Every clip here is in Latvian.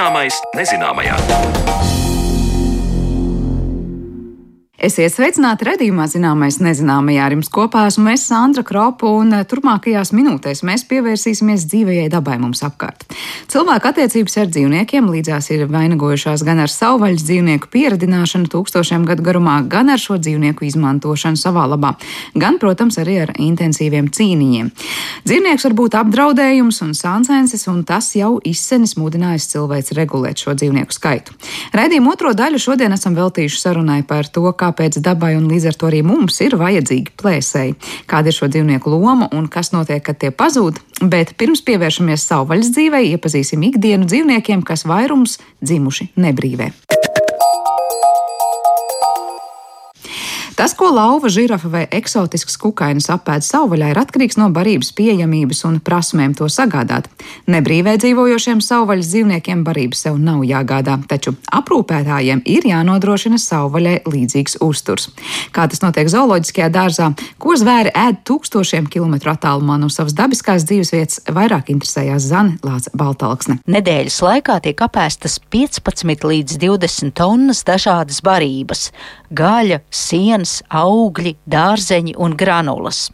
Zināmais nezināmajā. Esiet sveicināti redzējumā, zināmais nezināmajā. Ar jums kopā esmu es, Sandra Kropa, un eh, turpmākajās minūtēs mēs pievērsīsimies dzīvajai dabai mums apkārt. Cilvēku attiecības ar dzīvniekiem līdzās ir vainagojušās gan ar savvaļas dzīvnieku pieradināšanu tūkstošiem gadu garumā, gan ar šo dzīvnieku izmantošanu savā labā, gan, protams, arī ar intensīviem cīniņiem. Dzīvnieks var būt apdraudējums un sāncensis, un tas jau izsenis mudinājis cilvēks regulēt šo dzīvnieku skaitu. Raidījuma otro daļu šodien esam veltījuši sarunai par to, kā kāpēc dabai un līdz ar to arī mums ir vajadzīgi plēsēji, kāda ir šo dzīvnieku loma un kas notiek, kad tie pazūd. Bet pirms pievēršamies savvaļas dzīvei, iepazīsim ikdienu dzīvniekiem, kas vairums dzimuši nebrīvē. Tas, ko lauva, žirafa vai eksotisks kukainis apēd savvaļā, ir atkarīgs no barības pieejamības un prasmēm to sagādāt. Nebrīvē dzīvojošiem savvaļas dzīvniekiem barība sev nav jāgādā, taču aprūpētājiem ir jānodrošina savvaļai līdzīgs uzturs. Kā tas notiek zooloģiskajā dārzā, ko zvēri ēd tūkstošiem kilometru attālumā no savas dabiskās dzīvesvietas, vairāk interesējās Zana Lāca Baltalksne. Nedēļas laikā tiek apēstas 15 līdz 20 tonnas dažādas barības - gaļa, sienas, piens, augļi, dārzeņi un granulas.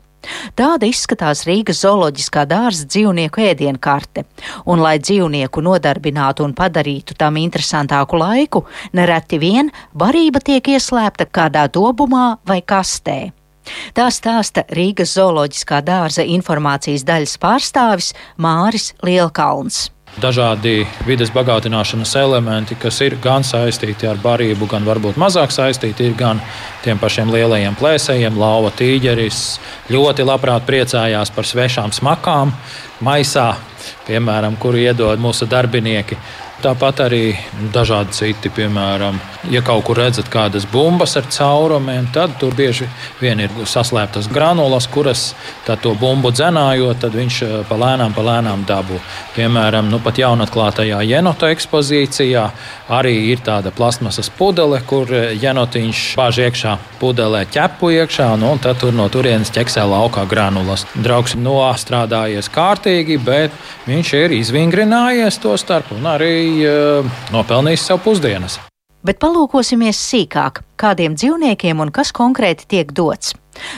Tāda izskatās Rīgas zooloģiskā dārza dzīvnieku ēdienkarte, un, lai dzīvnieku nodarbinātu un padarītu tam interesantāku laiku, nereti vien barība tiek ieslēpta kādā dobumā vai kastē. Tā stāsta Rīgas zooloģiskā dārza informācijas daļas pārstāvis Māris Lielkalns dažādi vidas bagātināšanas elementi, kas ir gan saistīti ar barību, gan varbūt mazāk saistīti, gan tiem pašiem lielajiem plēsējiem. Lauva tīģeris ļoti labprāt priecājās par svešām smakām maisā, piemēram, kuru iedod mūsu darbinieki. Tāpat arī dažādi citi, piemēram, ja kaut kur redzat kādas bumbas ar caurumiem, tad tur bieži vien ir saslēptas granulas, kuras to bumbu dzenājot, tad viņš eh, pa lēnām, pa lēnām dabū. Piemēram, nu, pat jaunatklātajā jenota ekspozīcijā arī ir tāda plasmasas pudele, kur eh, jenotiņš bāž iekšā pudelē ķepu iekšā, nu, un tad tur no turienes ķeksē laukā granulas. Draugs nostrādājies kārtīgi, bet viņš ir izvingrinājies to starp un arī uh, nopelnījis sev pusdienas. Bet palūkosimies sīkāk, kādiem dzīvniekiem un kas konkrēti tiek dots.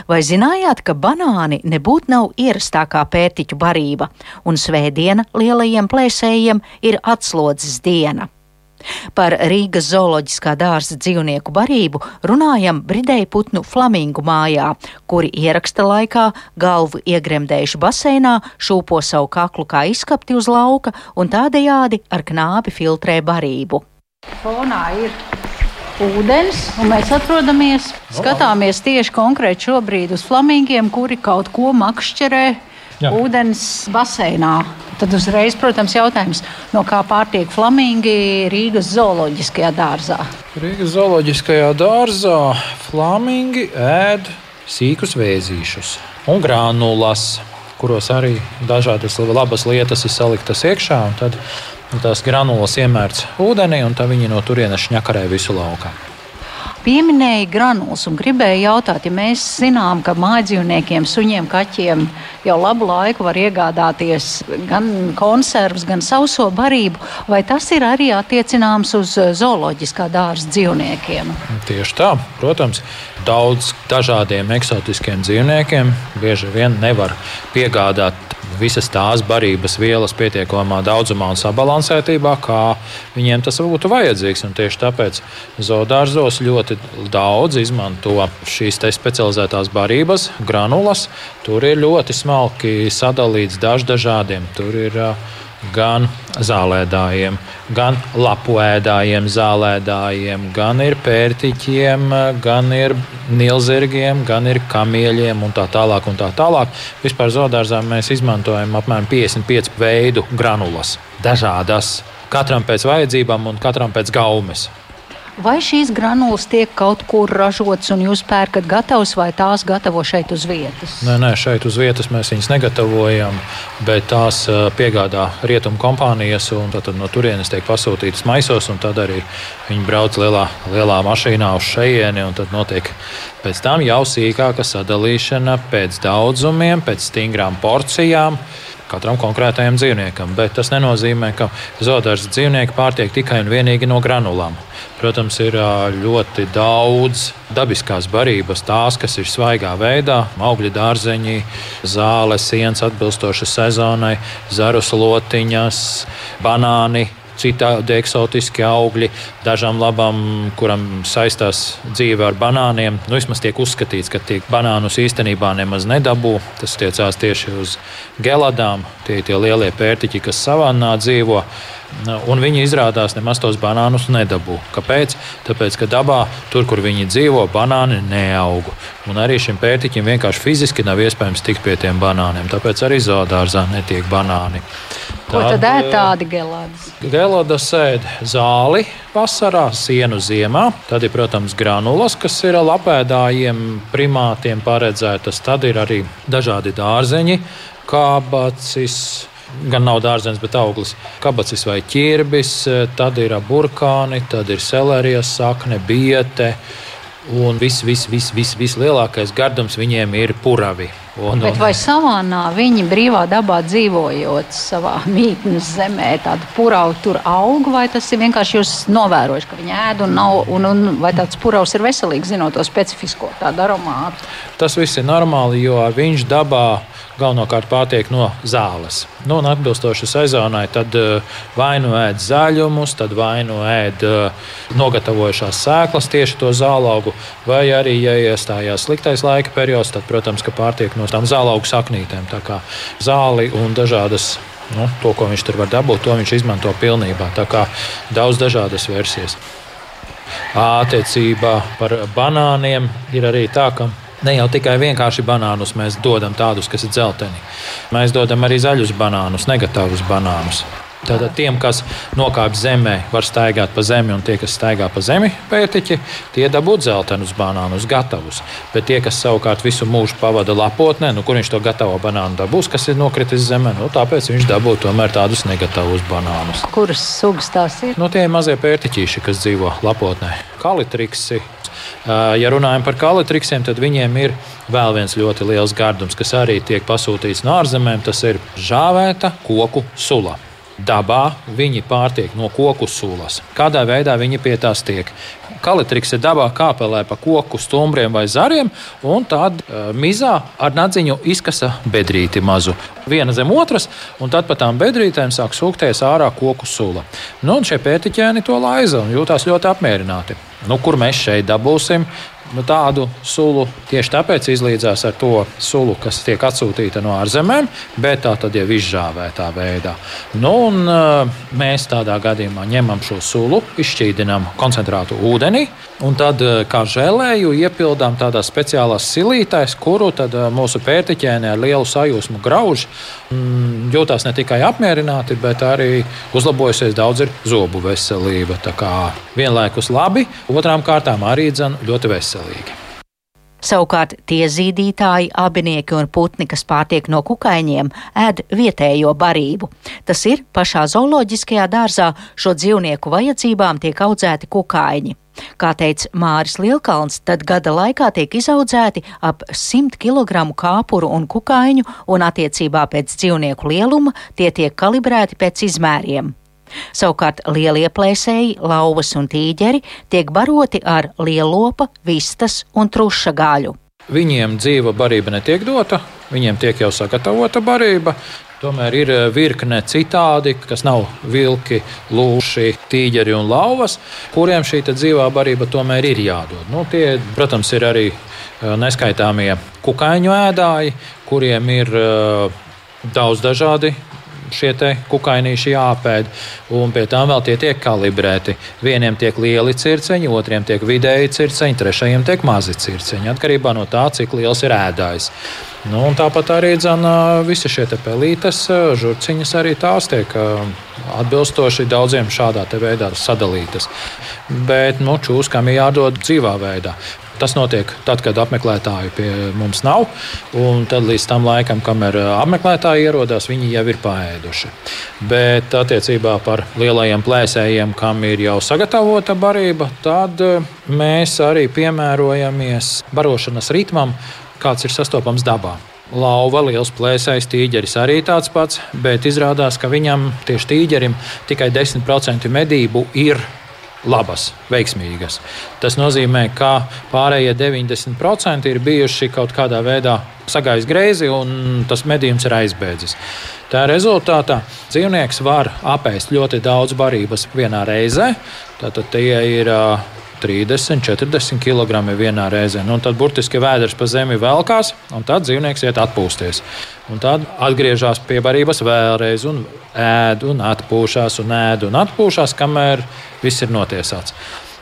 Vai zinājāt, ka banāni nebūtu nav ierastākā pērtiķu barība, un svētdiena lielajiem plēsējiem ir atslodzes diena? Par Rīgas zooloģiskā dārza dzīvnieku barību runājam Bridēju putnu flamingu mājā, kuri ieraksta laikā galvu iegremdējuši baseinā, šūpo savu kaklu kā izskapti uz lauka un tādējādi ar knābi filtrē barību. Fonā ir ūdens, un mēs atrodamies, skatāmies tieši konkrēti šobrīd uz flamingiem, kuri kaut ko makšķerē Jā. ūdens baseinā. Tad uzreiz, protams, jautājums, no kā pārtiek flamingi Rīgas zooloģiskajā dārzā? Rīgas zooloģiskajā dārzā flamingi ēd sīkus vēzīšus un granulas, kuros arī dažādas labas lietas ir saliktas iekšā. Tad tās granulas iemērts ūdenī, un tā viņi no turienes šņakarē visu lauku pieminēja granulas un gribēja jautāt, ja mēs zinām, ka mājdzīvniekiem, suņiem, kaķiem jau labu laiku var iegādāties gan konservus, gan sauso barību, vai tas ir arī attiecināms uz zooloģiskā dārza dzīvniekiem? Tieši tā, protams. Daudz dažādiem eksotiskiem dzīvniekiem bieži vien nevar piegādāt visas tās barības vielas pietiekamā daudzumā un sabalansētībā, kā viņiem tas būtu vajadzīgs. Un tieši tāpēc zoodārzos ļoti daudz izmanto šīs specializētās barības, granulas. Tur ir ļoti smalki sadalīts dažādiem. Tur ir uh, gan zālēdājiem, gan lapuēdājiem, zālēdājiem, gan ir pērtiķiem, gan ir nilzirgiem, gan ir kamieļiem un tā tālāk. Un tā tālāk. Vispār zoodārzā mēs izmantojam apmēram 55 veidu granulas, dažādas, katram pēc vajadzībām un katram pēc gaumes. Vai šīs granulas tiek kaut kur ražotas un jūs pērkat gatavas, vai tās gatavo šeit uz vietas? Nē, nē, šeit uz vietas mēs viņus negatavojam, bet tās piegādā rietumu kompānijas, un tad no turienes tiek pasūtītas maisos, un tad arī viņi brauc lielā, lielā mašīnā uz šejieni, un tad notiek pēc tam jau sīkāka sadalīšana pēc daudzumiem, pēc stingrām porcijām katram konkrētajam dzīvniekam. Bet tas nenozīmē, ka zoodārza dzīvnieki pārtiek tikai un vienīgi no granulām. Protams, ir ļoti daudz dabiskās barības, tās, kas ir svaigā veidā, augļu dārzeņi, zāles, sienas atbilstošas sezonai, zaru slotiņas, banāni, citādi eksotiski augļi, dažām labām, kuram saistās dzīve ar banāniem. Nu, vismaz tiek uzskatīts, ka tie banānus īstenībā nemaz nedabū. Tas attiecās tieši uz geladām, tie ir tie lielie pērtiķi, kas savannā dzīvo. Un viņi izrādās nemaz tos banānus nedabū. Kāpēc? Tāpēc, ka dabā, tur, kur viņi dzīvo, banāni neaug. Un arī šim pērtiķim vienkārši fiziski nav iespējams tikt pie tiem banāniem. Tāpēc arī zoodārzā netiek banāni. Ko tad ēd tādi gelādas? Gelādas ēd zāli vasarā, sienu ziemā. Tad ir, protams, granulas, kas ir lapēdājiem, primātiem paredzētas. Tad ir arī dažādi dārzeņi, kābacis. Gan nav dārzenis, bet auglis. Kabacis vai ķirbis, tad ir burkāni, tad ir selerijas sakne, biete. Un viss, viss, viss, viss, viss lielākais gardums viņiem ir puravi. Un, Bet vai savānā viņi brīvā dabā dzīvojot savā mītnes zemē, tāda purauga tur aug, vai tas ir vienkārši jūs novērojuši, ka viņi ēd un nav, un, un vai tāds puraus ir veselīgs, zinot to specifisko tādu aromātu? Tas viss ir normāli, jo viņš dabā galvenokārt pārtiek no zāles. Nu, un atbilstoši sezonai, tad eh, vai nu ēd zaļumus, tad vai nu ēd eh, nogatavojušās sēklas, tieši to zālaugu, vai arī, ja iestājās sliktais laika periods, tad, protams, pārtiek no tām zālaugu saknītēm. Tā kā zāli un dažādas nu, to, ko viņš tur var dabūt, to viņš izmanto pilnībā. Tā kā daudz dažādas versijas. Attiecībā par banāniem ir arī tā, ka Ne jau tikai vienkārši banānus mēs dodam tādus, kas ir dzelteni. Mēs dodam arī zaļus banānus, negatīvus banānus. Tātad tiem, kas nokāpj zemē, var staigāt pa zemi, un tie, kas staigā pa zemi, pētiķi, tie dabū dzeltenus banānus, gatavus. Bet tie, kas savukārt visu mūžu pavada lapotnē, nu, kur viņš to gatavo banānu dabūs, kas ir nokritis zemē, nu, tāpēc viņš dabū tomēr tādus negatīvus banānus. Kuras sugas tās ir? Nu, tie ir mazie pētiķīši, kas dzīvo lapotnē. Kalitriksi, Ja runājam par kalitriksiem, tad viņiem ir vēl viens ļoti liels gardums, kas arī tiek pasūtīts no ārzemēm. Tas ir žāvēta koku sula. Dabā viņi pārtiek no koku sulas. Kādā veidā viņi pie tās tiek? Kalitriks ir dabā kāpelē pa koku stumbriem vai zariem, un tad uh, mizā ar nadziņu izkasa bedrīti mazu. Viena zem otras, un tad pa tām bedrītēm sāk sūkties ārā koku sula. Nu, un šie pētiķēni to laiza un jūtās ļoti apmierināti. Nu, kur mēs šeit dabūsim? Nu, tādu sulu tieši tāpēc izlīdzās ar to sulu, kas tiek atsūtīta no ārzemēm, bet tā tad jau izžāvētā veidā. Nu, un, uh, mēs tādā gadījumā ņemam šo sulu, izšķīdinām koncentrātu ūdenī, un tad uh, kā žēlēju iepildām tādā speciālā silītēs, kuru uh, mūsu pērtiķēnē ar lielu sajūsmu grauž. Mm, jūtās ne tikai apmierināti, bet arī uzlabojusies daudz zobu veselība. Tā kā vienlaikus labi, otrām kārtām arī dzen ļoti veselīgi. Savukārt tie zīdītāji, abinieki un putni, kas pārtiek no kukaiņiem, ēd vietējo barību. Tas ir pašā zooloģiskajā dārzā šo dzīvnieku vajadzībām tiek audzēti kukaiņi. Kā teica Māris Lielkalns, tad gada laikā tiek izaudzēti ap 100 kg kāpuru un kukaiņu, un attiecībā pēc dzīvnieku lieluma tie tiek kalibrēti pēc izmēriem. Savukārt lielie plēsēji, lauvas un tīģeri tiek baroti ar lielopa, vistas un truša gaļu. Viņiem dzīva barība netiek dota, viņiem tiek jau sagatavota barība. Tomēr ir eh, virkne citādi, kas nav vilki, lūši, tīģeri un lauvas, kuriem šī dzīvā barība tomēr ir jādod. Nu, tie, protams, ir arī eh, neskaitāmie kukaiņu ēdāji, kuriem ir uh, daudz dažādi šie kukainīši jāpēd, un pie tām vēl tie tiek kalibrēti. Vieniem tiek lieli circeņi, otriem tiek vidēji circeņi, trešajiem tiek mazi circeņi, atkarībā no tā, cik liels ir ēdājs. Nu, tāpat arī dzana, visi šie pelītes, žurciņas arī tās tiek atbilstoši daudziem šādā veidā sadalītas. Bet nu, čūskām ir jādod dzīvā veidā. Tas notiek tad, kad apmeklētāju pie mums nav. Tad līdz tam laikam, kamēr apmeklētāji ierodas, viņi jau ir paēduši. Bet attiecībā par lielajiem plēsējiem, kam ir jau sagatavota barība, tad mēs arī piemērojamies barošanas ritmam, kāds ir sastopams dabā. Lauva, liels plēsējs, tīģeris arī tāds pats, bet izrādās, ka viņam tieši tīģerim tikai 10% medību ir labas, veiksmīgas. Tas nozīmē, ka pārējie 90% ir bijuši kaut kādā veidā sagājis greizi un tas medījums ir aizbēdzis. Tā rezultātā dzīvnieks var apēst ļoti daudz barības vienā reizē. Tātad tie ir 30, 40 kg vienā reizē. Nu, tad burtiski vēders pa zemi velkās, un tad dzīvnieks iet atpūsties. Un tad atgriežas pie barības vēlreiz, un ēd, un atpūšas, un ēd, un atpūšas, kamēr viss ir notiesāts.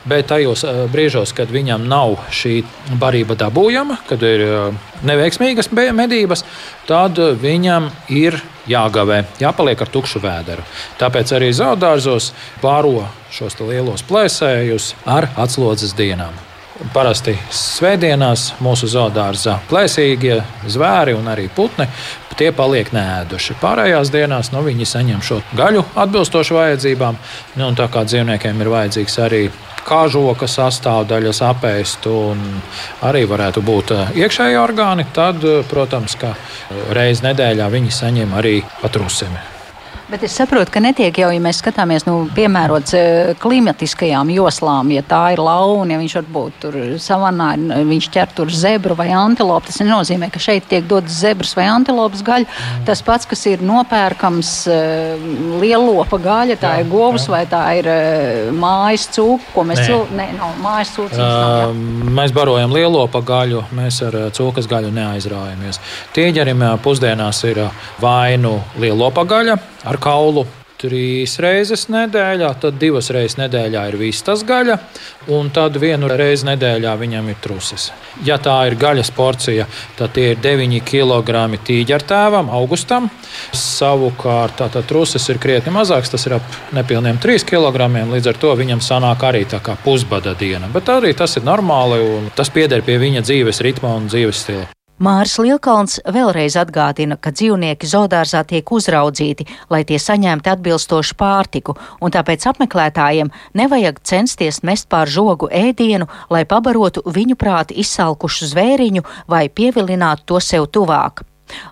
Bet tajos eh, brīžos, kad viņam nav šī barība dabūjama, kad ir eh, neveiksmīgas medības, tad viņam ir jāgavē, jāpaliek ar tukšu vēderu. Tāpēc arī zaudārzos pāro šos lielos plēsējus ar atslodzes dienām. Parasti svētdienās mūsu zoodārzā plēsīgie zvēri un arī putni tie paliek nēduši. Pārējās dienās nu, viņi saņem šo gaļu atbilstoši vajadzībām. Nu, tā kā dzīvniekiem ir vajadzīgs arī kažoka sastāvdaļas apēst un arī varētu būt eh, iekšēji orgāni, tad, eh, protams, ka eh, reizi nedēļā viņi saņem arī patrusimi. Bet es saprotu, ka netiek jau, ja mēs skatāmies, nu, piemērots eh, klimatiskajām joslām, ja tā ir launa, ja viņš varbūt tur savanā, viņš ķer tur zebru vai antilopu. Tas nenozīmē, ka šeit tiek dots zebras vai antilopas gaļa. Tas pats, kas ir nopērkams eh, lielopa gaļa, tā jā, ir govs jā. vai tā ir eh, mājas cūka, ko mēs cil... Nē, nav mājas cūkas. Uh, mēs barojam lielopa gaļu, mēs ar cūkas gaļu neaizraujamies. Tīģerim pusdienās ir vainu lielopa gaļa ar kaulu trīs reizes nedēļā, tad divas reizes nedēļā ir vistas gaļa, un tad vienu reizi nedēļā viņam ir trusis. Ja tā ir gaļas porcija, tad tie ir 9 kg tīģertēvam, augustam. Savukārt, tātad trusis ir krietni mazāks, tas ir ap nepilniem 3 kg. Līdz ar to viņam sanāk arī tā kā pusbada diena. Bet arī tas ir normāli, un tas pieder pie viņa dzīves ritma un dzīves stila. Māris Lielkalns vēlreiz atgādina, ka dzīvnieki zoodārzā tiek uzraudzīti, lai tie saņemtu atbilstošu pārtiku, un tāpēc apmeklētājiem nevajag censties mest pār žogu ēdienu, lai pabarotu viņu prāti izsalkušu zvēriņu vai pievilinātu to sev tuvāk.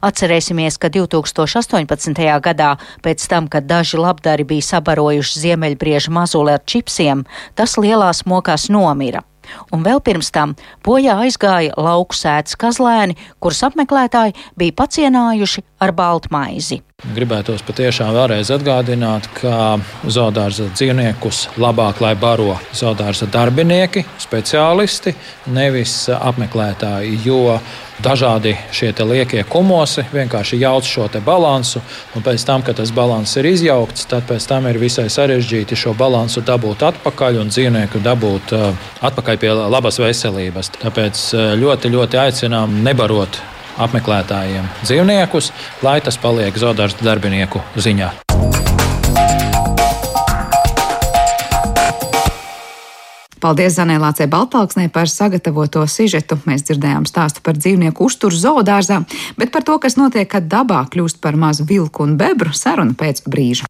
Atcerēsimies, ka 2018. gadā, pēc tam, kad daži labdari bija sabarojuši ziemeļbriežu mazuli ar čipsiem, tas lielās mokās nomira un vēl pirms tam bojā aizgāja lauku sēdes kazlēni, kurus apmeklētāji bija pacienājuši ar baltmaizi. Gribētos patiešām vēlreiz atgādināt, ka zoodārza dzīvniekus labāk lai baro zoodārza darbinieki, speciālisti, nevis apmeklētāji, jo dažādi šie liekie kumosi vienkārši jauc šo balansu, un pēc tam, kad tas balanss ir izjaukts, tad pēc tam ir visai sarežģīti šo balansu dabūt atpakaļ un dzīvnieku dabūt uh, atpakaļ pie labas veselības. Tāpēc uh, ļoti, ļoti aicinām nebarot apmeklētājiem dzīvniekus, lai tas paliek zoodārza darbinieku ziņā. Paldies Zanēlācei Baltāksnē par sagatavoto sižetu. Mēs dzirdējām stāstu par dzīvnieku uzturu zoodārzā, bet par to, kas notiek, kad dabā kļūst par mazu vilku un bebru, saruna pēc brīža.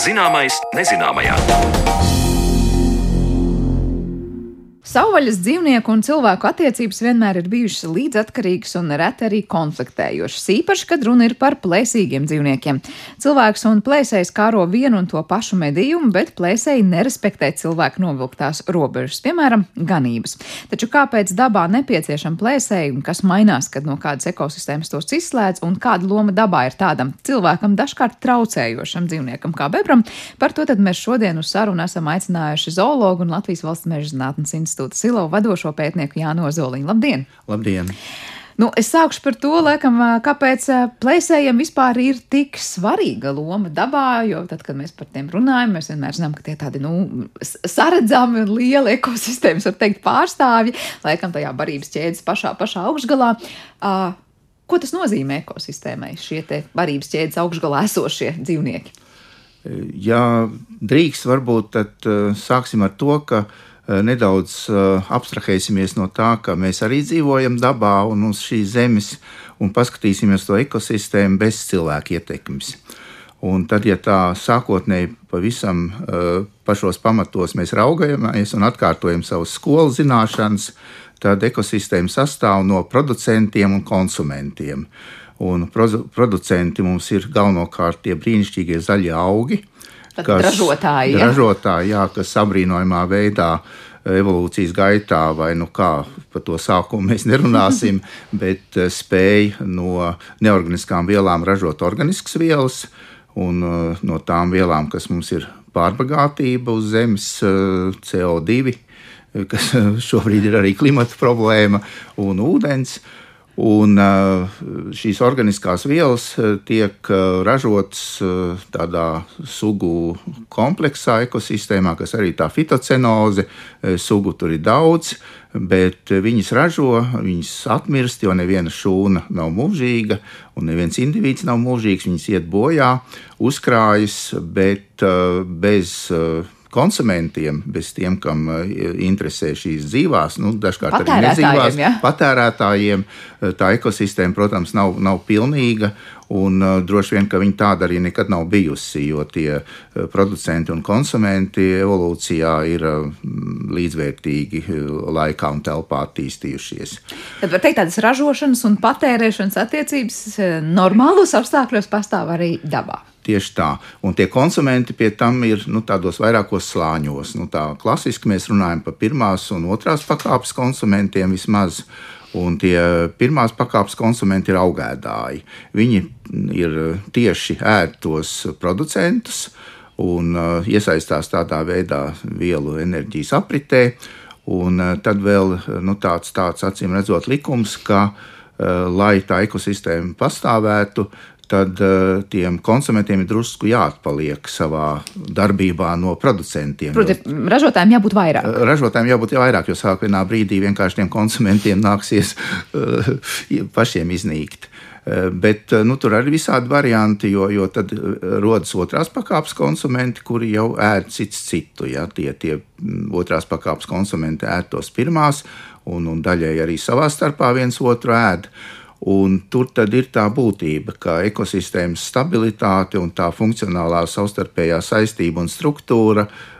Zināmais nezināmajā. Savvaļas dzīvnieku un cilvēku attiecības vienmēr ir bijušas līdzatkarīgas un reti arī konfliktējošas, īpaši, kad runa ir par plēsīgiem dzīvniekiem. Cilvēks un plēsējs kāro vienu un to pašu medījumu, bet plēsēji nerespektē cilvēku novilktās robežas, piemēram, ganības. Taču kāpēc dabā nepieciešama plēsēji un kas mainās, kad no kādas ekosistēmas tos izslēdz, un kāda loma dabā ir tādam cilvēkam dažkārt traucējošam dzīvniekam kā bebram? Par to mēs šodien uz sarunu esam aicinājuši zoologu un Latvijas valsts meža zinātnes institūtu institūta Silo vadošo pētnieku Jānu Ozoliņu. Labdien! Labdien! Nu, es sākušu par to, laikam, kāpēc plēsējiem vispār ir tik svarīga loma dabā. Jo tad, kad mēs par tiem runājam, mēs vienmēr zinām, ka tie tādi nu, saredzami un lieli ekosistēmas, var teikt, pārstāvji, laikam tajā barības ķēdes pašā, pašā augšgalā. Uh, ko tas nozīmē ekosistēmai, šie barības ķēdes augšgalā esošie dzīvnieki? Ja drīkst, varbūt tad uh, sāksim ar to, ka uh, nedaudz abstrahēsimies no tā, ka mēs arī dzīvojam dabā un uz šīs zemes, un paskatīsimies to ekosistēmu bez cilvēku ietekmes. Un tad, ja tā sākotnēji pavisam uh, pašos pamatos mēs raugamies un atkārtojam savas skolas zināšanas, tad ekosistēma sastāv no producentiem un konsumentiem. Un producenti mums ir galvenokārt tie brīnišķīgie zaļie augi, kas ražotāji, ja? ražotāji jā, kas sabrīnojumā veidā evolūcijas gaitā, vai nu kā par to sākumu mēs nerunāsim, bet eh, spēj no neorganiskām vielām ražot organiskas vielas, uh, un uh, no tām vielām, kas mums ir pārbagātība uz Zemes, uh, CO2, kas šobrīd ir arī klimata problēma, un ūdens. Un šīs organiskās vielas tiek ražotas tādā sugu kompleksā ekosistēmā, kas arī tā fitocenoze, sugu tur ir daudz, bet viņas ražo, viņas atmirst, jo neviena šūna nav mūžīga, un neviens indivīds nav mūžīgs. Viņas iet bojā, uzkrājas, bet bez konsumentiem, bez tiem, kam eh, interesē šīs dzīvās, nu, dažkārt arī nedzīvās ja? patērētājiem. Eh, tā ekosistēma, protams, nav, nav pilnīga. Un uh, droši vien, ka viņa tāda arī nekad nav bijusi, jo tie producenti un konsumenti evolūcijā ir uh, līdzvērtīgi laikā un telpā attīstījušies. Tad var teikt, tādas ražošanas un patērēšanas attiecības normālos apstākļos pastāv arī dabā. Tieši tā. Un tie konsumenti pie tam ir nu, tādos vairākos slāņos. Nu, tā klasiski mēs runājam par pirmās un otrās pakāpes konsumentiem vismaz. Un tie pirmās pakāpes konsumenti ir augēdāji. Viņi ir tieši ētos producentus un uh, iesaistās tādā veidā vielu enerģijas apritē. Un uh, tad vēl nu, tāds, tāds acīm redzot likums, ka, uh, lai tā ekosistēma pastāvētu, tad uh, tiem konsumentiem ir drusku jāatpaliek savā darbībā no producentiem. Protams, ražotājiem jābūt vairāk. Uh, ražotājiem jābūt vairāk, jo sāk vienā brīdī vienkārši tiem konsumentiem nāksies uh, pašiem iznīkt. Bet nu, tur arī ir visādi varianti, jo, jo tad rodas otrās pakāpes konsumenti, kuri jau ēd cits citu. Ja? Tie, tie mm, otrās pakāpes konsumenti ēd tos pirmās, un, un daļai arī savā starpā viens otru ēd. Uh, Un tur tad ir tā būtība, ka ekosistēmas stabilitāte un tā funkcionālā savstarpējā saistība un struktūra Eh,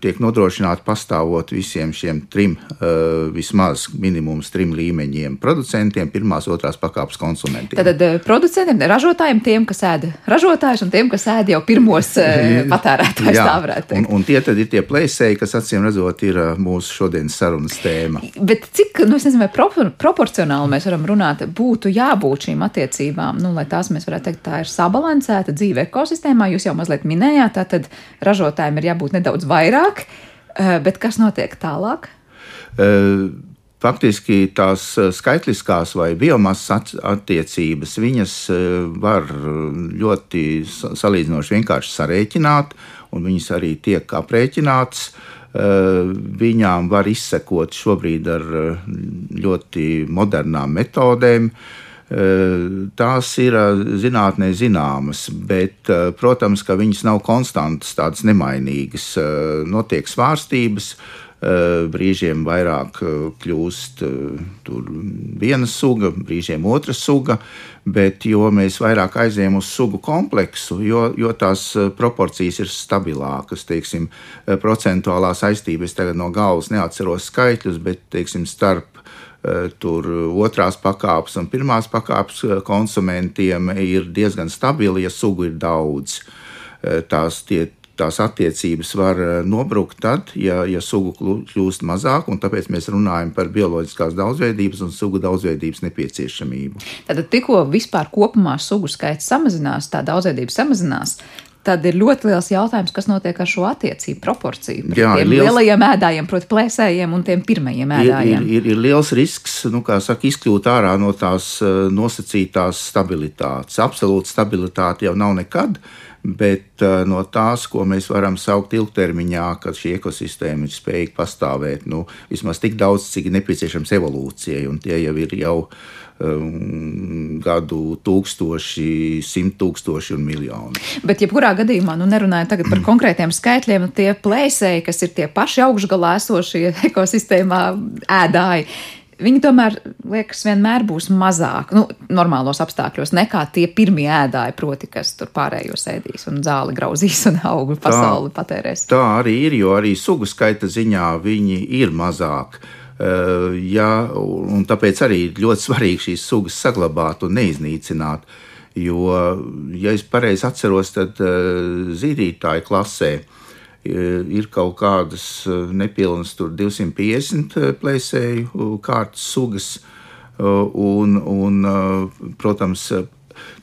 tiek nodrošināta pastāvot visiem šiem trim, eh, vismaz minimums trim līmeņiem - producentiem, pirmās, otrās pakāpes konsumentiem. Tad eh, producentiem, ražotājiem, tiem, kas ēd ražotājus un tiem, kas ēd jau pirmos patērētājus, tā varētu teikt. Un, un tie tad ir tie plēsēji, kas acīm redzot ir mūsu šodienas sarunas tēma. Bet cik, nu es nezinu, vai pro, proporcionāli mēs varam runāt, būtu jābūt šīm attiecībām, nu, lai tās mēs varētu teikt, tā ir sabalansēta dzīve ekosistēmā. Jūs jau mazliet minējāt, tā tad ražotājiem ir jābūt nedaudz nedaudz vairāk, eh, bet kas notiek tālāk? Uh, faktiski tās skaitliskās vai biomasas attiecības, viņas var ļoti salīdzinoši vienkārši sarēķināt, un viņas arī tiek aprēķinātas. Viņām var izsekot šobrīd ar ļoti modernām metodēm. Uh, Tās ir zinātnē zināmas, bet, protams, ka viņas nav konstantas, tādas nemainīgas. Notiek svārstības, brīžiem vairāk kļūst viena suga, brīžiem otra suga, bet jo mēs vairāk aizējām uz sugu kompleksu, jo, jo tās proporcijas ir stabilākas. Teiksim, procentuālā saistība, es tagad no galvas neatceros skaitļus, bet teiksim, starp Eh, tur otrās pakāpes un pirmās pakāpes eh, konsumentiem ir diezgan stabili, ja sugu ir daudz. Eh, tās, tie, tās attiecības var nobrukt tad, ja, ja sugu kļūst mazāk, un tāpēc mēs runājam par bioloģiskās daudzveidības un sugu daudzveidības nepieciešamību. Tad tikko vispār kopumā sugu skaits samazinās, tā daudzveidība samazinās, tad ir ļoti liels jautājums, kas notiek ar šo attiecību proporciju. Jā, tiem liels, lielajiem ēdājiem, proti, plēsējiem un tiem pirmajiem ēdājiem. Ir, ir, ir liels risks, nu, kā saka, izkļūt ārā no tās eh, nosacītās stabilitātes. Absolūta stabilitāte jau nav nekad. bet uh, no tās, ko mēs varam saukt ilgtermiņā, kad šī ekosistēma ir spējīga pastāvēt, nu, vismaz tik daudz, cik nepieciešams evolūcijai, un tie jau ir jau um, gadu tūkstoši, simt tūkstoši un miljoni. Bet, jebkurā gadījumā, nu, nerunājot par konkrētiem skaitļiem, tie plēsēji, kas ir tie paši augšgalā esošie ekosistēmā ēdāji, Viņi tomēr, liekas, vienmēr būs mazāk, nu, normālos apstākļos, nekā tie pirmie ēdāji, proti, kas tur pārējos ēdīs un zāli grauzīs un augļu pasauli tā, patērēs. Tā arī ir, jo arī sugu skaita ziņā viņi ir mazāk. Uh, ja, un tāpēc arī ļoti svarīgi šīs sugas saglabāt un neiznīcināt. Jo, ja es pareizi atceros, tad uh, zīdītāju klasē uh, ir kaut kādas eh, nepilnas 250 eh, plēsēju eh, kārtas sugas. Un, un, protams,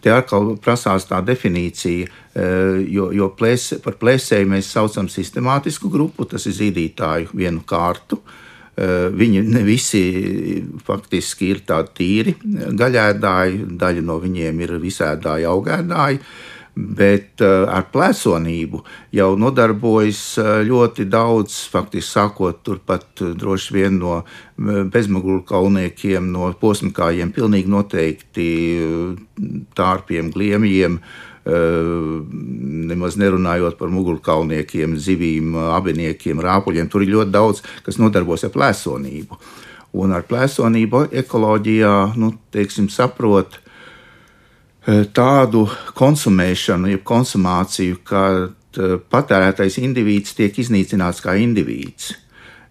te atkal prasās tā definīcija, jo, jo plēs, par plēsēju mēs saucam sistemātisku grupu, tas ir zīdītāju vienu kārtu. Viņi ne visi faktiski ir tādi tīri gaļēdāji, daļa no viņiem ir visēdāji, augēdāji bet uh, ar plēsonību jau nodarbojas uh, ļoti daudz, faktiski sākot turpat uh, droši vien no bezmuguru kauniekiem, no posmkājiem, pilnīgi noteikti tārpiem, gliemjiem. Nemaz nerunājot par mugurkauniekiem, zivīm, abiniekiem, rāpuļiem. Tur ir ļoti daudz, kas nodarbojas ar plēsonību. Un ar plēsonību ekoloģijā, nu, teiksim, saprot, Eh, tādu konsumēšanu, jeb konsumāciju, eh, patērētais indivīds tiek iznīcināts kā indivīds.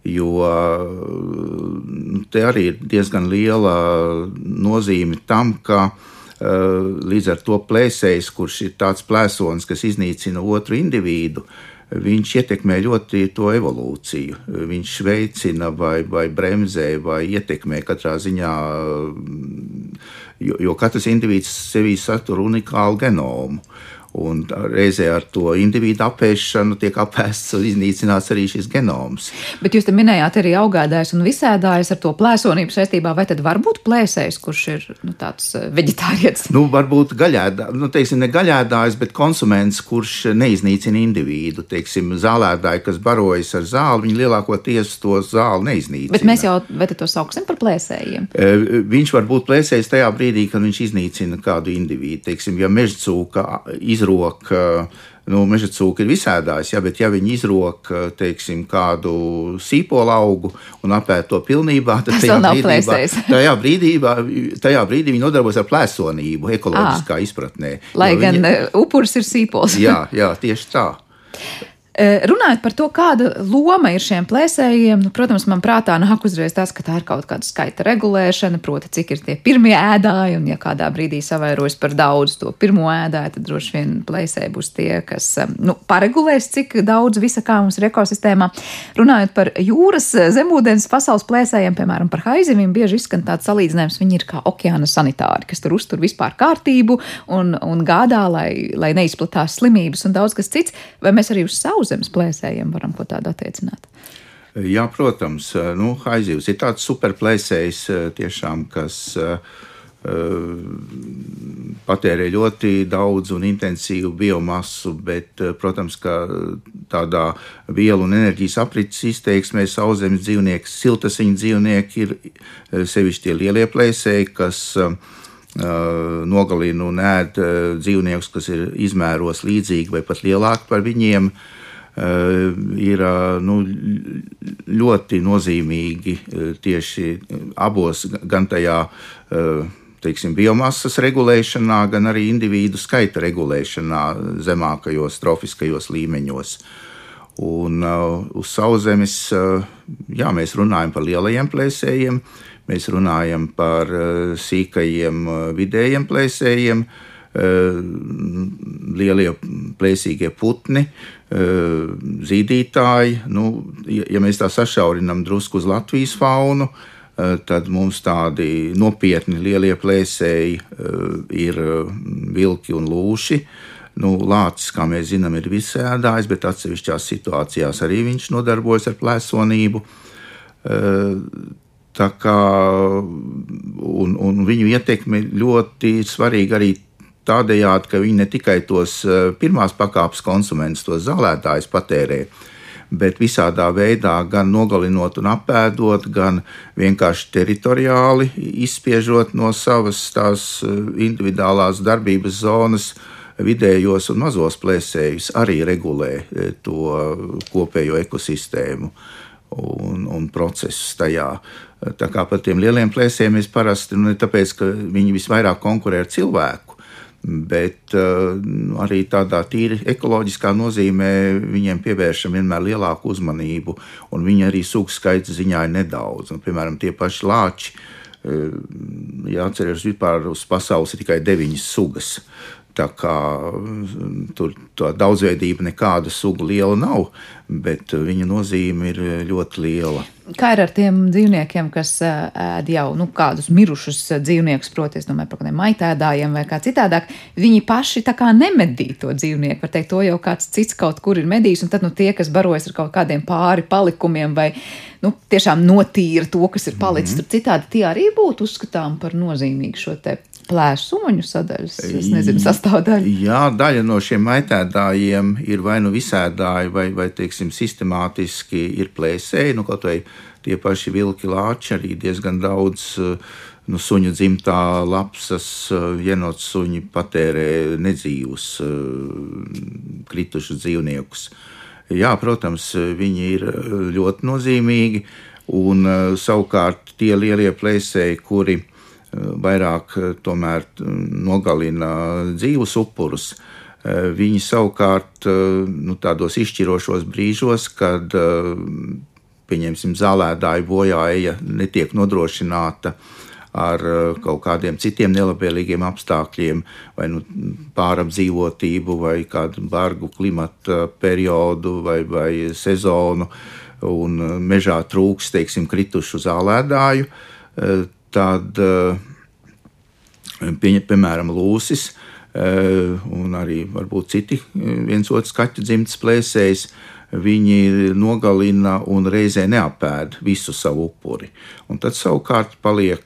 Jo eh, te arī ir diezgan liela nozīme tam, ka līdz ar to plēsējs, kurš ir tāds plēsons, kas iznīcina otru individu, viņš ietekmē ļoti to evolūciju. Viņš veicina vai, vai bremzē vai ietekmē katrā ziņā jo, jo katrs indivīds sevī satur unikālu genomu. Un reizē ar to individu apēšanu tiek apēsts un iznīcināts arī šis genoms. Bet jūs te minējāt arī augādājs un visēdājs ar to plēsonību saistībā, vai tad var būt plēsējs, kurš ir nu, tāds eh, veģetārietis? Nu, varbūt gaļēdājs, nu, teiksim, ne gaļēdājs, bet konsuments, kurš neiznīcina individu. Teiksim, zālēdāji, kas barojas ar zāli, viņi lielākoties to zāli neiznīcina. Bet mēs jau, vai to sauksim par plēsējiem? E, viņš var būt plēsējs tajā brīdī, kad viņš iznīcina kādu individu. Teiksim, ja mežcūka iz izrok. Nu, Meža cūka ir visādās, ja, bet ja viņi izrok teiksim, kādu sīpolu augu un apēd to pilnībā, tad tajā brīdī, tajā, brīdī, tajā brīdī viņi nodarbojas ar plēsonību, ekoloģiskā à, izpratnē. Lai gan viņi... upuris ir sīpols. jā, jā, tieši tā. Runājot par to, kāda loma ir šiem plēsējiem, nu, protams, man prātā nāk uzreiz tas, ka tā ir kaut kāda skaita regulēšana, proti, cik ir tie pirmie ēdāji, un ja kādā brīdī savairojas par daudz to pirmo ēdāju, tad droši vien plēsēji būs tie, kas nu, paregulēs, cik daudz visa kā mums ir ekosistēmā. Runājot par jūras zemūdens pasaules plēsējiem, piemēram, par haizivīm, bieži izskan tāds salīdzinājums, viņi ir kā okeāna sanitāri, kas tur uztur vispār kārtību un, un gādā, lai, lai neizplatās slimības un daudz kas cits, vai mēs arī uz savu sauszemes plēsējiem varam ko tādu attiecināt? Jā, protams, nu, aizjūts ir tāds superplēsējs, tiešām, kas uh, patērē ļoti daudz un intensīvu biomasu, bet, protams, ka tādā vielu un enerģijas aprits izteiksmē sauszemes dzīvnieki, siltasiņu dzīvnieki ir sevišķi tie lielie plēsēji, kas uh, nogalina un ēd dzīvniekus, kas ir izmēros līdzīgi vai pat lielāki par viņiem. Uh, Eh, ir eh, nu, ļoti nozīmīgi eh, tieši abos, gan tajā teiksim, biomasas regulēšanā, gan arī individu skaita regulēšanā zemākajos trofiskajos līmeņos. Un uh, uz sauszemes uh, jā, mēs runājam par lielajiem plēsējiem, mēs runājam par uh, sīkajiem, uh, vidējiem plēsējiem, uh, lielie plēsīgie putni, uh, zīdītāji. Nu, ja, mēs tā sašaurinām drusku uz Latvijas faunu, tad mums tādi nopietni lielie plēsēji ir vilki un lūši. Nu, Lācis, kā mēs zinām, ir visēdājs, bet atsevišķās situācijās arī viņš nodarbojas ar plēsonību. Tā kā un, un viņu ietekme ļoti svarīga arī tādējādi, ka viņi ne tikai tos pirmās pakāpes konsumentus, tos zālētājus patērē, bet visādā veidā gan nogalinot un apēdot, gan vienkārši teritoriāli izspiežot no savas tās individuālās darbības zonas vidējos un mazos plēsējus arī regulē to kopējo ekosistēmu un, un procesus tajā. Tā kā par tiem lieliem plēsiem mēs parasti, nu, tāpēc, ka viņi visvairāk konkurē ar cilvēku, bet uh, arī tādā tīri ekoloģiskā nozīmē viņiem pievēršam vienmēr lielāku uzmanību, un viņi arī sugu skaita ziņā ir nedaudz. Un, piemēram, tie paši lāči. Uh, Jāatcerās, ka vispār uz pasaules ir tikai deviņas sugas. Tā kā tur tā daudzveidība nekāda suga liela nav, bet viņa nozīme ir ļoti liela. Kā ir ar tiem dzīvniekiem, kas ēd jau nu, kādus mirušus dzīvniekus, proti, domāju, par kādiem maitēdājiem vai kā citādāk, viņi paši tā kā nemedī to dzīvnieku. Var teikt, to jau kāds cits kaut kur ir medījis, un tad nu, tie, kas barojas ar kaut kādiem pāri palikumiem vai nu, tiešām notīra to, kas ir palicis mm -hmm. tur citādi, tie arī būtu uzskatām par nozīmīgu šo te plēsuņu sadaļas, es nezinu, sastāvdaļa. Jā, daļa no šiem maitēdājiem ir vai nu visēdāji, vai, vai teiksim, sistemātiski ir plēsēji, nu kaut vai tie paši vilki lāči, arī diezgan daudz nu, suņu dzimtā lapsas, jenot suņi patērē nedzīvus, kritušus dzīvniekus. Jā, protams, viņi ir ļoti nozīmīgi, un savukārt tie lielie plēsēji, kuri vairāk eh, tomēr nogalina dzīvus upurus. Eh, viņi savukārt eh, nu, tādos izšķirošos brīžos, kad pieņemsim zālēdāju bojāja netiek nodrošināta ar kaut kādiem citiem nelabvēlīgiem apstākļiem, vai nu, pārapdzīvotību, vai kādu bargu klimata periodu vai, vai sezonu, un mežā trūks, teiksim, kritušu zālēdāju tad, eh, pie, piemēram, lūsis eh, un arī varbūt citi eh, viens otrs kaķu dzimtas plēsējs. Viņi nogalina un reizē neapēd visu savu upuri. Un tad savukārt paliek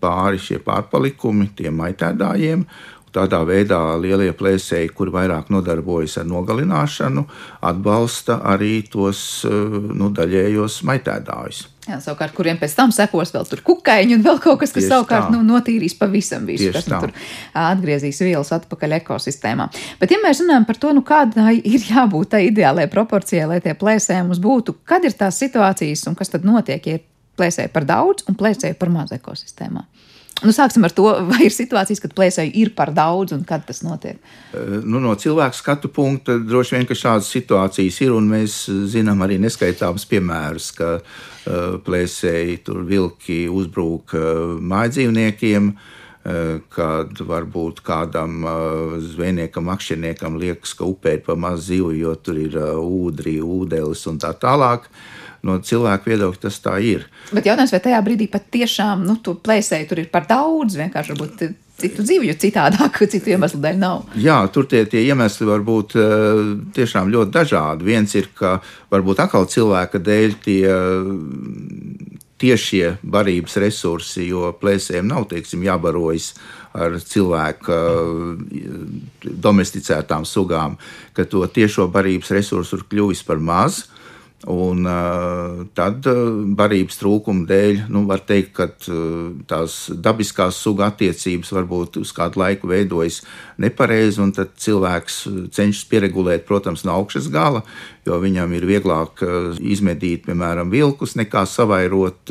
pāri šie pārpalikumi tiem maitēdājiem, Tādā veidā lielie plēsēji, kuri vairāk nodarbojas ar nogalināšanu, atbalsta arī tos nu, daļējos maitēdājus. Jā, savukārt, kuriem pēc tam sekos vēl tur kukaiņi un vēl kaut kas, kas Tieši savukārt nu, notīrīs pavisam visu, Tieši kas nu, tur atgriezīs vielas atpakaļ ekosistēmā. Bet, ja mēs runājam par to, nu, kādai ir jābūt tai ideālajai proporcijai, lai tie plēsēji mums būtu, kad ir tās situācijas un kas tad notiek, ja ir plēsēji par daudz un plēsēji par maz ekosistēmā? Nu, sāksim ar to, vai ir situācijas, kad plēsēji ir par daudz un kad tas notiek. Nu, no cilvēka skatu punkta droši vien, ka šādas situācijas ir, un mēs zinām arī neskaitāmus piemērus, ka uh, plēsēji tur vilki uzbrūk uh, mājdzīvniekiem. Uh, kad varbūt kādam zvejniekam, akšķerniekam liekas, ka upē ir pa maz zivju, jo tur ir ūdri, ūdenis un tā tālāk. Uh, no cilvēka viedokļa tas tā ir. Bet jautājums, vai tajā brīdī pat tiešām nu, tu plēsēji tur ir par daudz, vienkārši varbūt citu dzīvi, jo citādāk, citu iemeslu dēļ nav. Jā, tur tie, tie iemesli var būt uh, tiešām ļoti dažādi. Viens ir, ka varbūt atkal cilvēka dēļ tie tiešie barības resursi, jo plēsēm nav teiksim, jābarojas ar cilvēku domesticētām sugām, ka to tiešo barības resursu ir kļuvis par mazu. Un, uh, tad uh, barības trūkuma dēļ, nu, var teikt, ka uh, tās dabiskās suga attiecības varbūt uz kādu laiku veidojas nepareizi, un tad cilvēks cenšas pieregulēt, protams, no augšas gala, jo viņam ir vieglāk izmedīt, piemēram, vilkus, nekā savairot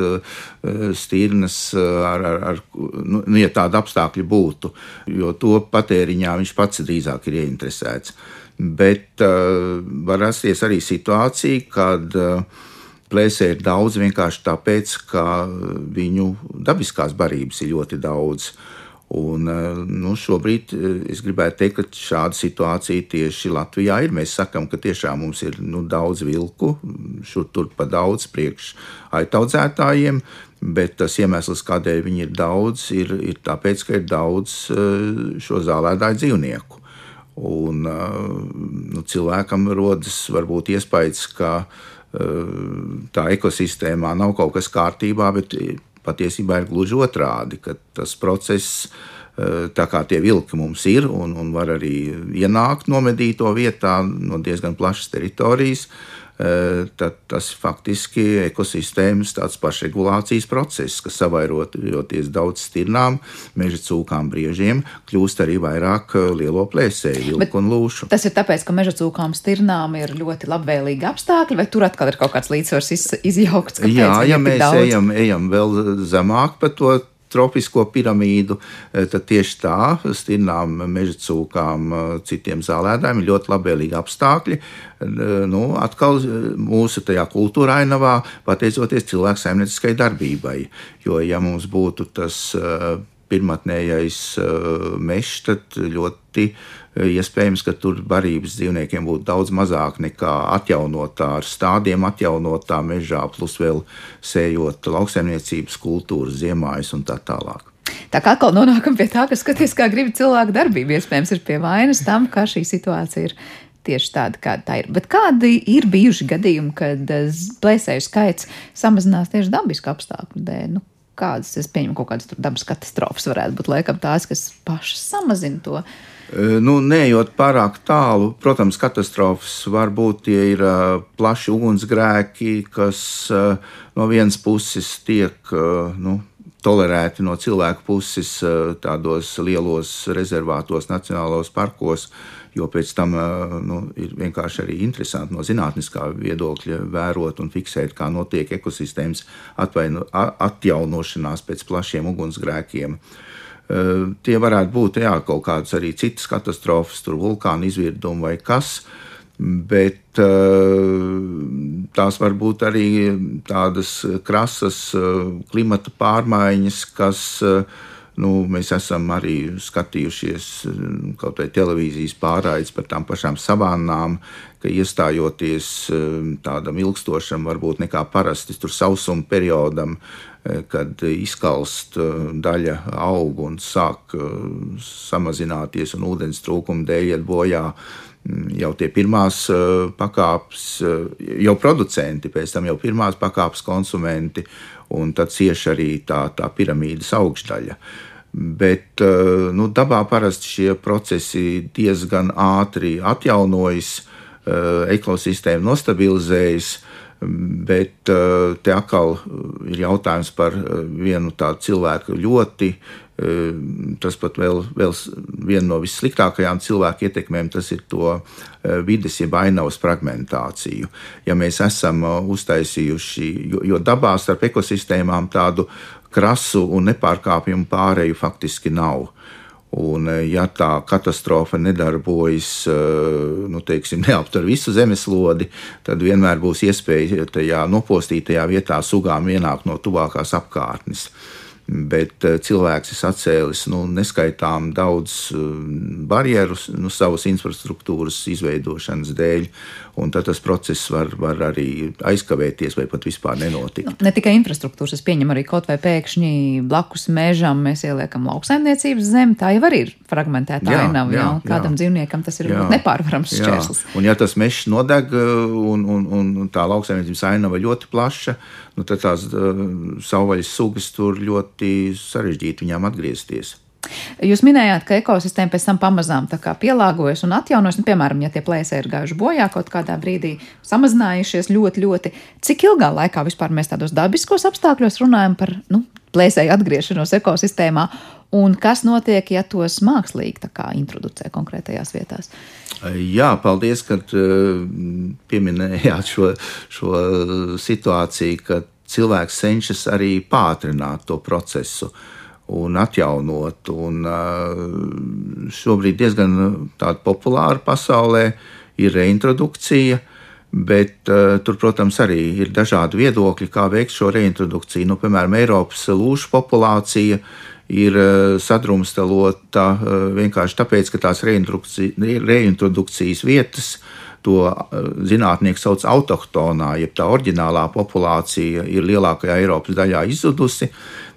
stīrnes, ar, ar, ar, nu, ja tāda apstākļa būtu, jo to patēriņā viņš pats drīzāk ir ieinteresēts bet uh, var rasties arī situācija, kad uh, plēsē ir daudz vienkārši tāpēc, ka viņu dabiskās barības ir ļoti daudz. Un, uh, nu, šobrīd es gribētu teikt, ka šāda situācija tieši Latvijā ir. Mēs sakām, ka tiešām mums ir nu, daudz vilku, šur tur pa daudz priekš aitaudzētājiem, bet tas iemesls, kādēļ viņi ir daudz, ir, ir tāpēc, ka ir daudz šo zālētāju dzīvnieku. Un, nu, cilvēkam rodas varbūt iespējas, ka tā ekosistēmā nav kaut kas kārtībā, bet patiesībā ir gluži otrādi, ka tas process tā kā tie vilki mums ir un, un var arī ienākt nomedīto vietā no diezgan plašas teritorijas, tad tas faktiski ir ekosistēmas tāds pašregulācijas process, kas savairoties daudz stirnām, meža cūkām, briežiem, kļūst arī vairāk lielo plēsēju, vilku un lūšu. Tas ir tāpēc, ka meža cūkām, stirnām ir ļoti labvēlīgi apstākļi, vai tur atkal ir kaut kāds līdzsvars iz, izjaukts? Jā, ja mēs ejam, ejam vēl zemāk par to tropisko piramīdu, tad tieši tā stirnām, meža cūkām, citiem zālētājiem ir ļoti labvēlīgi apstākļi. Nu, atkal mūsu tajā kultūrā ainavā, pateicoties cilvēku saimnieciskai darbībai. Jo, ja mums būtu tas pirmotnējais mežs, tad ļoti Iespējams, ka tur barības dzīvniekiem būtu daudz mazāk nekā atjaunotā ar stādiem, atjaunotā mežā, plus vēl sējot lauksaimniecības kultūras, ziemājas un tā tālāk. Tā kā atkal nonākam pie tā, ka skaties, kā grib cilvēku darbību, iespējams, ir pie vainas tam, ka šī situācija ir tieši tāda, kāda tā ir. Bet kādi ir bijuši gadījumi, kad eh, plēsēju skaits samazinās tieši dabisku apstākļu dēļ? Nu, kādas, es pieņemu, kaut kādas dabas katastrofas varētu būt laikam tās, kas pašas samazina to. Nu, Neejot pārāk tālu, protams, katastrofas var būt tie ir plaši ugunsgrēki, kas no vienas puses tiek nu, tolerēti no cilvēku puses tādos lielos rezervātos, nacionālos parkos, jo pēc tam nu, ir vienkārši arī interesanti no zinātniskā viedokļa vērot un fiksēt, kā notiek ekosistēmas atvaino, atjaunošanās pēc plašiem ugunsgrēkiem. Eh, tie varētu būt jā, kaut kādas arī citas katastrofas, tur vulkāna izvirdumi vai kas. Bet eh, tās var būt arī tādas krasas eh, klimata pārmaiņas, kas nu, mēs esam arī skatījušies kaut vai televīzijas pārraides par tām pašām savānām, ka iestājoties tādam ilgstošam, varbūt nekā parasti tur sausuma periodam, Eh, kad izkalst eh, daļa aug un sāk eh, samazināties, un ūdens trūkuma dēļ iet bojā mm, jau tie pirmās pakāpes, jau producenti, pēc tam jau pirmās pakāpes konsumenti, un tad cieši arī tā, tā piramīdas augšdaļa. Bet nu, dabā parasti šie procesi diezgan ātri atjaunojas, ekosistēma nostabilizējas, Bet eh, te atkal eh, ir jautājums par eh, vienu tādu cilvēku ļoti. Tas pat vēl, vēl viena no vissliktākajām cilvēku ietekmēm, tas ir to vides, jeb ainavas fragmentāciju. Ja mēs esam uztaisījuši, jo, jo dabā starp ekosistēmām tādu krasu un nepārkāpjumu pārēju faktiski nav. Un, eh, ja tā katastrofa nedarbojas, nu, teiksim, neaptver visu zemeslodi, tad vienmēr būs iespēja tajā nopostītajā vietā sugām ienākt no tuvākās apkārtnes. Bet eh, cilvēks ir atcēlis nu, neskaitām daudz barjerus nu, savas infrastruktūras izveidošanas dēļ, un tad tas process var, var arī aizkavēties vai pat vispār nenotikt. Nu, ne tikai infrastruktūras, es pieņemu arī kaut vai pēkšņi blakus mežam mēs ieliekam lauksaimniecības zemi, tā jau arī ir fragmentēta ainava, jā, jā, kādam jā. dzīvniekam tas ir jā, nepārvarams šķērslis. Un ja tas mežs nodeg un, un, un tā lauksaimniecības ainava ļoti plaša, nu, tad tās uh, savvaļas sugas tur ļoti sarežģīti viņām atgriezties. Jūs minējāt, ka ekosistēma pēc tam pamazām pielāgojas un atjaunojas. Nu, piemēram, ja tie plēsēji ir gājuši bojā kaut kādā brīdī, samazinājušies ļoti, ļoti. Cik ilgā laikā vispār mēs tādos dabiskos apstākļos runājam par nu, plēsēju atgriešanos ekosistēmā, un kas notiek, ja tos mākslīgi introducē konkrētajās vietās? Jā, paldies, ka pieminējāt šo, šo situāciju, ka cilvēks cenšas arī pātrināt to procesu. Uh, un atjaunot. Un, šobrīd diezgan tāda populāra pasaulē ir reintrodukcija. Bet uh, tur, protams, arī ir dažādi viedokļi, kā veikt šo reintrodukciju. Nu, piemēram, Eiropas lūšu populācija ir uh, sadrumstalota uh, vienkārši tāpēc, ka tās reintrodukcijas vietas to zinātnieki sauc autohtonā, jeb tā oriģinālā populācija ir lielākajā Eiropas daļā izzudusi.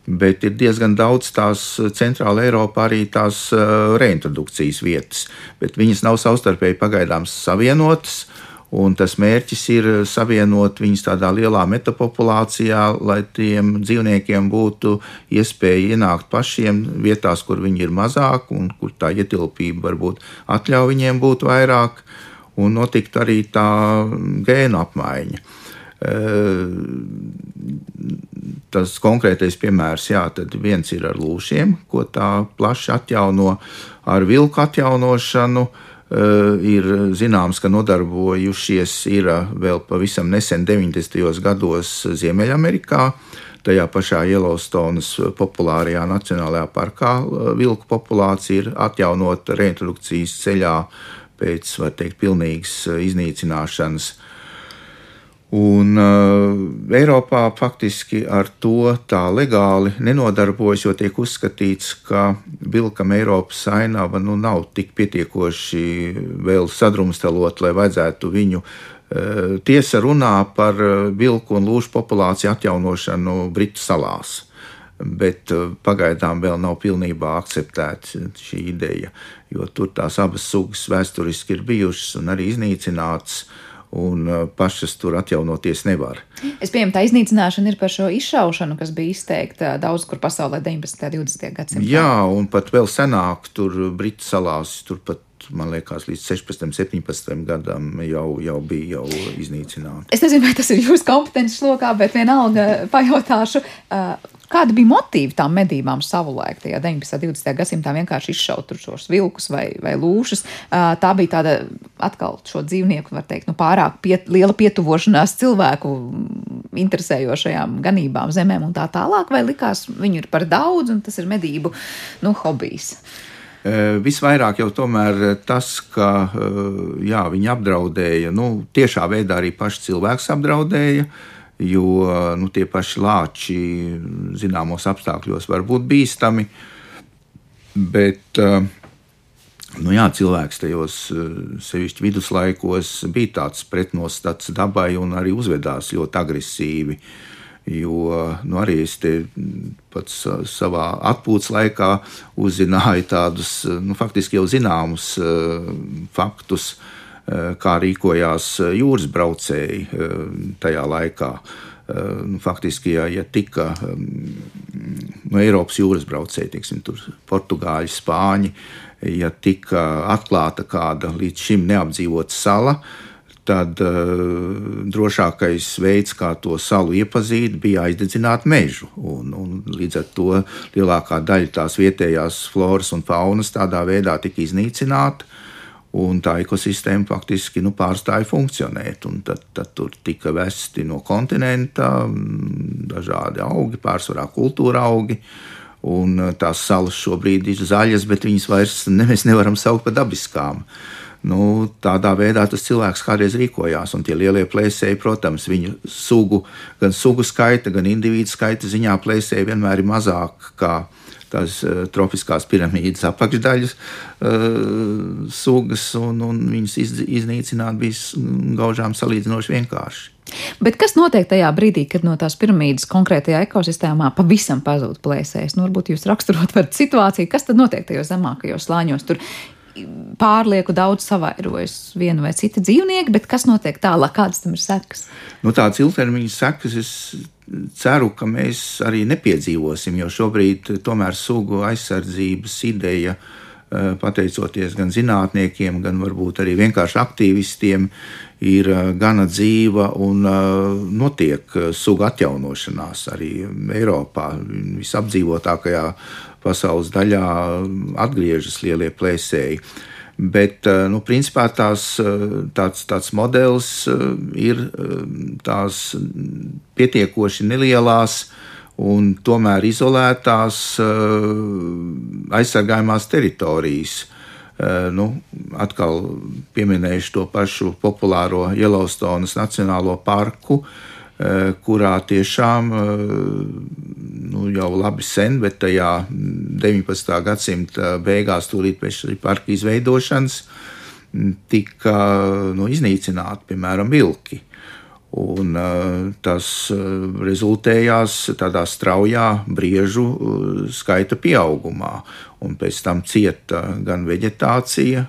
Bet ir diezgan daudz tās eh, centrāla Eiropā arī tās uh, reintrodukcijas vietas, bet viņas nav savstarpēji pagaidām savienotas. Un tas mērķis ir savienot viņus tādā lielā metapopulācijā, lai tiem dzīvniekiem būtu iespēja ienākt pašiem vietās, kur viņi ir mazāk un kur tā ietilpība varbūt atļauj viņiem būt vairāk, un notikt arī tā gēnu apmaiņa. Tas konkrētais piemērs, jā, tad viens ir ar lūšiem, ko tā plaši atjauno ar vilku atjaunošanu. Uh, Eh, ir zināms, ka nodarbojušies ir vēl pavisam nesen 90. gados Ziemeļamerikā. Tajā pašā Yellowstonas populārajā nacionālajā parkā eh, vilku populācija ir atjaunota reintrodukcijas ceļā pēc, var teikt, pilnīgas iznīcināšanas. Un uh, Eiropā faktiski ar to tā legāli nenodarbojas, jo tiek uzskatīts, ka vilkam Eiropas ainava nu, nav tik pietiekoši vēl sadrumstalot, lai vajadzētu viņu. Uh, tiesa runā par vilku un lūšu populāciju atjaunošanu Britu salās bet uh, pagaidām vēl nav pilnībā akceptēta šī ideja, jo tur tās abas sugas vēsturiski ir bijušas un arī iznīcinātas un uh, pašas tur atjaunoties nevar. Es pieņemu, tā iznīcināšana ir par šo izšaušanu, kas bija izteikta daudz kur pasaulē 19. un 20. gadsimtā. Jā, un pat vēl senāk tur Britu salās, turpat man liekas, līdz 16, 17 gadam jau, jau bija jau iznīcināta. Es nezinu, vai tas ir jūsu kompetences lokā, bet vienalga pajautāšu. Kāda bija motīva tām medībām savulaik, tajā 19. un 20. gadsimtā vienkārši izšaut šos vilkus vai, vai lūšas? Tā bija tāda atkal šo dzīvnieku, var teikt, nu, pārāk piet, liela pietuvošanās cilvēku interesējošajām ganībām, zemēm un tā tālāk, vai likās viņu ir par daudz un tas ir medību nu, hobijs? Visvairāk jau tomēr tas, ka jā, viņi apdraudēja, nu, tiešā veidā arī paši cilvēks apdraudēja. Uh, jo nu, tie paši lāči zināmos apstākļos var būt bīstami. Bet nu, jā, cilvēks tajos sevišķi viduslaikos bija tāds pretnostats dabai un arī uzvedās ļoti agresīvi. Jo nu, arī es pats savā atpūtas laikā uzzināju tādus nu, faktiski jau zināmus faktus, uh, Eh, kā rīkojās eh, jūras braucēji eh, tajā laikā. Nu, faktiski, ja, ja tika no Eiropas jūras braucēji, teiksim, portugāļi, spāņi, ja tika atklāta kāda līdz šim neapdzīvota sala, tad uh, drošākais veids, kā to salu iepazīt, bija aizdedzināt mežu. Un, un līdz ar to lielākā daļa tās vietējās floras un faunas tādā veidā tika iznīcināta un tā ekosistēma faktiski nu, pārstāja funkcionēt. Tad, tad tur tika vesti no kontinenta mm, dažādi augi, pārsvarā kultūra augi. Un uh, tās salas šobrīd ir zaļas, bet viņas vairs ne, nevaram saukt par dabiskām. Nu, tādā veidā tas cilvēks kādreiz rīkojās, un tie lielie plēsēji, protams, viņu sugu, gan sugu skaita, gan individu skaita ziņā plēsēji vienmēr ir mazāk nekā tās uh, tropiskās piramīdas apakšdaļas uh, sugas, un, un viņas iz, iznīcināt bija gaužām salīdzinoši vienkārši. Bet kas notiek tajā brīdī, kad no tās piramīdas konkrētajā ekosistēmā pavisam pazūd plēsēs? Nu, varbūt jūs raksturot varat situāciju, kas tad notiek tajos zemākajos slāņos. Tur pārlieku daudz savairojas viena vai cita dzīvnieka, bet kas notiek tālāk, kādas tam ir sekas? Nu, tādas ilgtermiņa sekas es ceru, ka mēs arī nepiedzīvosim, jo šobrīd tomēr sugu aizsardzības ideja, eh, pateicoties gan zinātniekiem, gan varbūt arī vienkārši aktīvistiem, ir eh, gana dzīva un eh, notiek sugu atjaunošanās arī Eiropā, visapdzīvotākajā pasaules daļā atgriežas lielie plēsēji. Bet, eh, nu, principā tās, eh, tāds, tāds modelis eh, ir tās pietiekoši nelielās un tomēr izolētās aizsargājumās teritorijas. Nu, atkal pieminēšu to pašu populāro Yellowstonas Nacionālo parku, uh, kurā tiešām eh, nu, jau labi sen, bet tajā 19. gadsimta beigās, tūlīt pēc parka izveidošanas, tika nu, iznīcināti, piemēram, vilki. Un, tas rezultējās tādā straujā briežu skaita pieaugumā. Un pēc tam cieta gan vegetācija,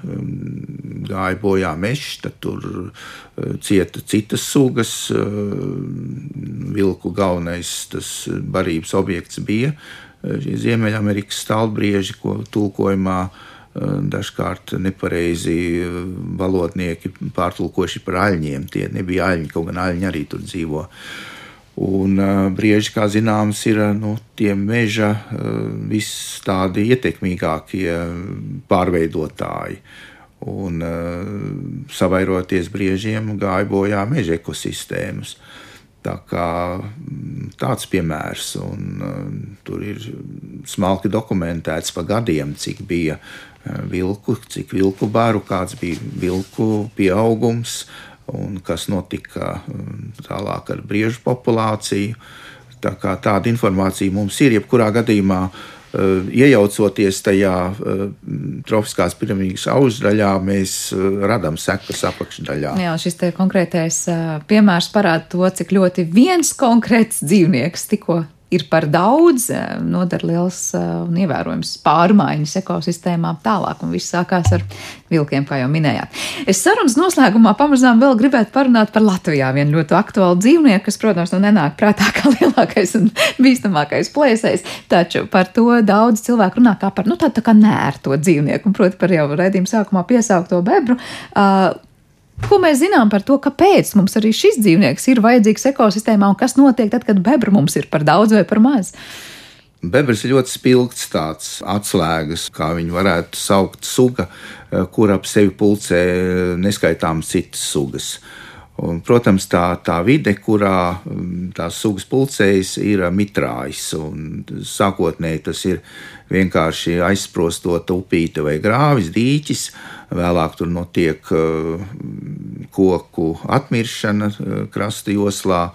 gāja bojā mežs, tad tur cieta citas sugas. Vilku galvenais barības objekts bija Ziemeļamerikas stāvbrieži, ko tulkojumā dažkārt nepareizi valodnieki pārtulkojuši par aļņiem. Tie nebija aļņi, kaut gan aļņi arī tur dzīvo. Un brieži, kā zināms, ir nu, tie meža vis tādi ietekmīgākie pārveidotāji. Un savairoties briežiem gāja bojā meža ekosistēmas. Tā kā, tāds piemērs, un uh, tur ir smalki dokumentēts pa gadiem, cik bija vilku, cik vilku baru, kāds bija vilku pieaugums un kas notika tālāk ar briežu populāciju. Tā kā tāda informācija mums ir, jebkurā gadījumā iejaucoties tajā tropiskās piramīdas augšdaļā, mēs radām sekas apakšdaļā. Jā, šis konkrētais piemērs parāda to, cik ļoti viens konkrēts dzīvnieks tikko ir par daudz, eh, nodara liels eh, un ievērojams pārmaiņas ekosistēmā tālāk, un viss sākās ar vilkiem, kā jau minējāt. Es sarunas noslēgumā pamazām vēl gribētu parunāt par Latvijā vienu ļoti aktuālu dzīvnieku, kas, protams, nu nenāk prātā kā lielākais un bīstamākais plēsējs, taču par to daudz cilvēku runā kā par, nu, tādu tā kā nērto dzīvnieku, un proti par jau redzījumu sākumā piesaukto bebru. Uh, Ko mēs zinām par to, kāpēc mums arī šis dzīvnieks ir vajadzīgs ekosistēmā un kas notiek tad, kad bebra mums ir par daudz vai par maz? Bebrs ir ļoti spilgts tāds atslēgas, kā viņu varētu saukt, suga, eh, kur ap sevi pulcē neskaitāmas citas sugas. Un, protams, tā, tā vide, kurā mm, tās sugas pulcējas, ir mitrājs. Sākotnēji tas ir vienkārši aizsprostota upīte vai grāvis, dīķis. Vēlāk tur notiek uh, koku atmiršana uh, krasta joslā.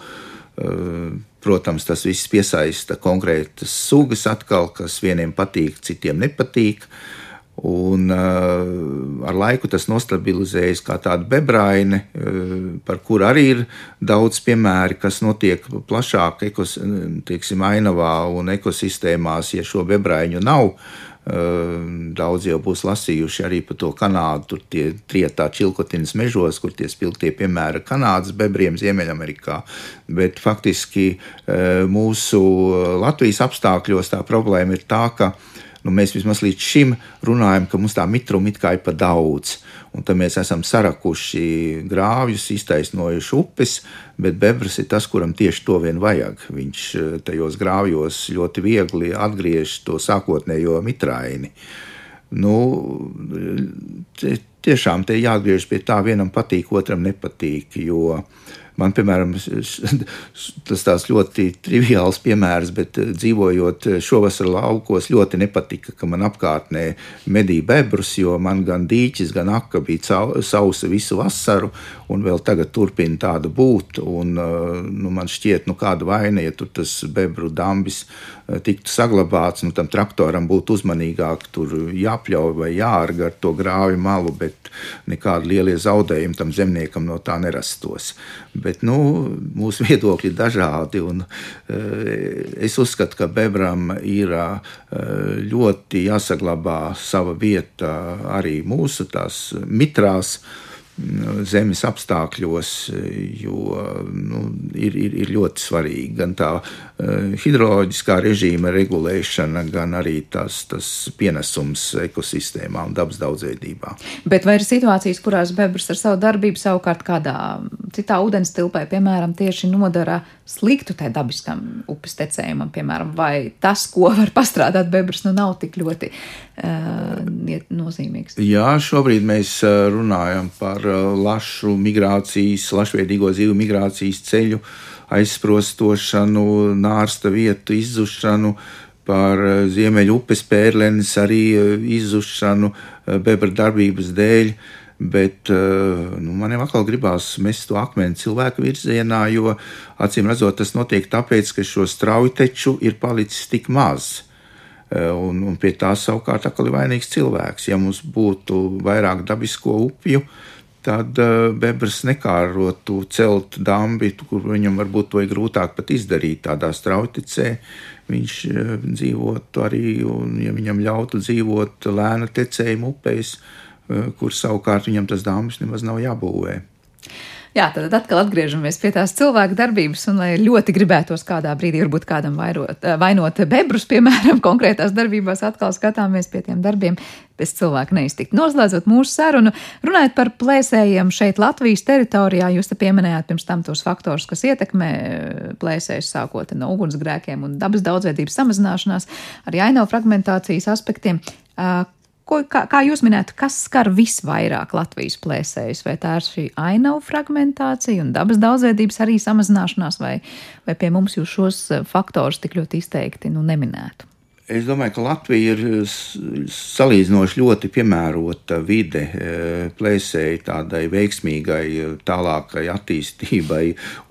Uh, protams, tas viss piesaista konkrētas sugas atkal, kas vieniem patīk, citiem nepatīk. Uh, Un, uh, ar laiku tas nostabilizējas kā tāda bebraine, uh, par kuru arī ir daudz piemēru, kas notiek plašāk ekos, tieksim, ainavā un ekosistēmās, ja šo bebraiņu nav. Uh, daudz jau būs lasījuši arī par to Kanādu, tur tie trietā čilkotinas mežos, kur tie spilgtie piemēra Kanādas bebriem Ziemeļamerikā. Bet faktiski mūsu Latvijas apstākļos tā problēma ir tā, ka nu, mēs vismaz līdz šim runājam, ka mums tā mitruma it kā ir pa daudz. Un tad mēs esam sarakuši grāvjus, iztaisnojuši upes, bet bebras ir tas, kuram tieši to vien vajag. Viņš eh, tajos grāvjos ļoti viegli atgriež to sākotnējo mitraini. Nu, tie, tiešām te jāatgriežas pie tā, vienam patīk, otram nepatīk. Jo Man, piemēram, tas tāds ļoti triviāls piemērs, bet eh, dzīvojot eh, šovasar laukos, ļoti nepatika, ka man apkārtnē medīja bebrus, jo man gan dīķis, gan aka bija sausa visu vasaru, un vēl tagad turpina tāda būt. Un, eh, nu, man šķiet, nu, kāda vaina, ja tur tas bebru dambis tiktu saglabāts, nu, tam traktoram būtu uzmanīgāk tur jāpļauj vai jārga ar to grāvi malu, bet nekādi lielie zaudējumi tam zemniekam no tā nerastos. Bet nu, mūsu viedokļi ir dažādi. Un, uh, es uzskatu, ka bebram ir uh, ļoti jāsaglabā sava vieta arī mūsu mitrās. Zemes apstākļos, jo nu, ir, ir, ir ļoti svarīgi gan tā uh, hidroloģiskā režīma regulēšana, gan arī tas, tas pienesums ekosistēmā un dabas daudzveidībā. Bet vai ir situācijas, kurās bebrs ar savu darbību savukārt kādā citā ūdens tilpē, piemēram, tieši nodara sliktu tai dabiskam upes tecējumam, piemēram, vai tas, ko var pastrādāt bebrs, nu nav tik ļoti uh, nozīmīgs? Jā, šobrīd mēs runājam par par lašu migrācijas, lašveidīgo zīvu migrācijas ceļu aizsprostošanu, nārsta vietu izzušanu, par ziemeļu upes pērlenes arī izzušanu bebra darbības dēļ. Bet nu, man jau atkal gribās mest to akmeni cilvēku virzienā, jo acīm redzot, tas notiek tāpēc, ka šo strauju teču ir palicis tik maz. Un, un pie tā savukārt ir vainīgs cilvēks. Ja mums būtu vairāk dabisko upju, tad bebrs nekārotu celt dambi, kur viņam varbūt to ir grūtāk pat izdarīt tādā strauticē. Viņš dzīvotu arī, un ja viņam ļautu dzīvot lēna tecējuma upēs, kur savukārt viņam tas dambis nemaz nav jābūvē. Jā, tad atkal atgriežamies pie tās cilvēka darbības, un lai ļoti gribētos kādā brīdī, varbūt kādam vairot, eh, vainot bebrus, piemēram, konkrētās darbībās, atkal skatāmies pie tiem darbiem, bez cilvēka neiztikt. Noslēdzot mūsu sarunu, runājot par plēsējiem šeit Latvijas teritorijā, jūs te pieminējāt pirms tam tos faktorus, kas ietekmē eh, plēsējus sākot no ugunsgrēkiem un dabas daudzveidības samazināšanās, arī aino fragmentācijas aspektiem. Ko, kā, kā jūs minējāt, kas skar visvairāk Latvijas plēsējus? Vai tā ir šī ainavu fragmentācija un dabas daudzveidības arī samazināšanās, vai, vai pie mums jūs šos eh, faktorus tik ļoti izteikti nu, neminētu? Es domāju, ka Latvija ir salīdzinoši ļoti piemērota vide eh, plēsēji tādai veiksmīgai, tālākai attīstībai.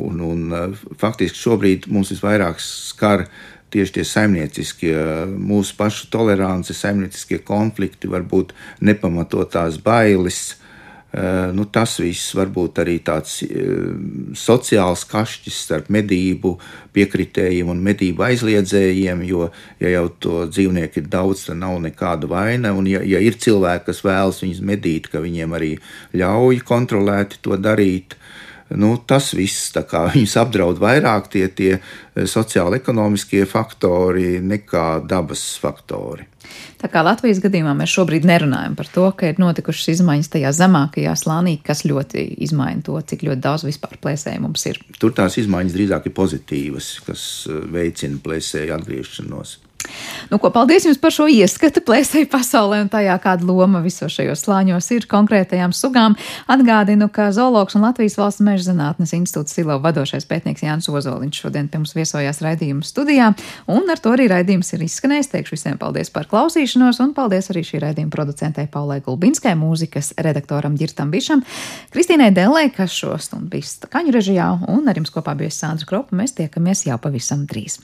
Un, un, faktiski šobrīd mums visvairāk skar tieši tie saimnieciskie, mūsu pašu tolerance, saimnieciskie konflikti, varbūt nepamatotās bailes. Eh, nu, tas viss var būt arī tāds eh, sociāls kašķis starp medību piekritējiem un medību aizliedzējiem, jo, ja jau to dzīvnieku ir daudz, tad nav nekāda vaina. Un, ja, ja ir cilvēki, kas vēlas viņus medīt, ka viņiem arī ļauj kontrolēti to darīt, nu, tas viss viņus apdraud vairāk tie, tie eh, sociāli-ekonomiskie faktori nekā dabas faktori. Tā kā Latvijas gadījumā mēs šobrīd nerunājam par to, ka ir notikušas izmaiņas tajā zemākajā slānī, kas ļoti izmaina to, cik ļoti daudz vispār plēsēju mums ir. Tur tās izmaiņas drīzāk ir pozitīvas, kas eh, veicina plēsēju atgriešanos. Nu, ko, paldies jums par šo ieskatu plēsēju pasaulē un tajā, kāda loma visos šajos slāņos ir konkrētajām sugām. Atgādinu, ka zoologs un Latvijas valsts meža zinātnes institūts Silo vadošais pētnieks Jānis Ozoliņš šodien pie mums viesojās raidījuma studijā, un ar to arī raidījums ir izskanējis. Teikšu visiem paldies par klausīšanos, un paldies arī šī raidījuma producentei Paulai Gulbinskai, mūzikas redaktoram Girtam Bišam, Kristīnai Dellei, kas šo stundu bija skaņu režijā, un ar jums kopā bija Sandra Kropa. Mēs tiekamies jau pavisam drīz.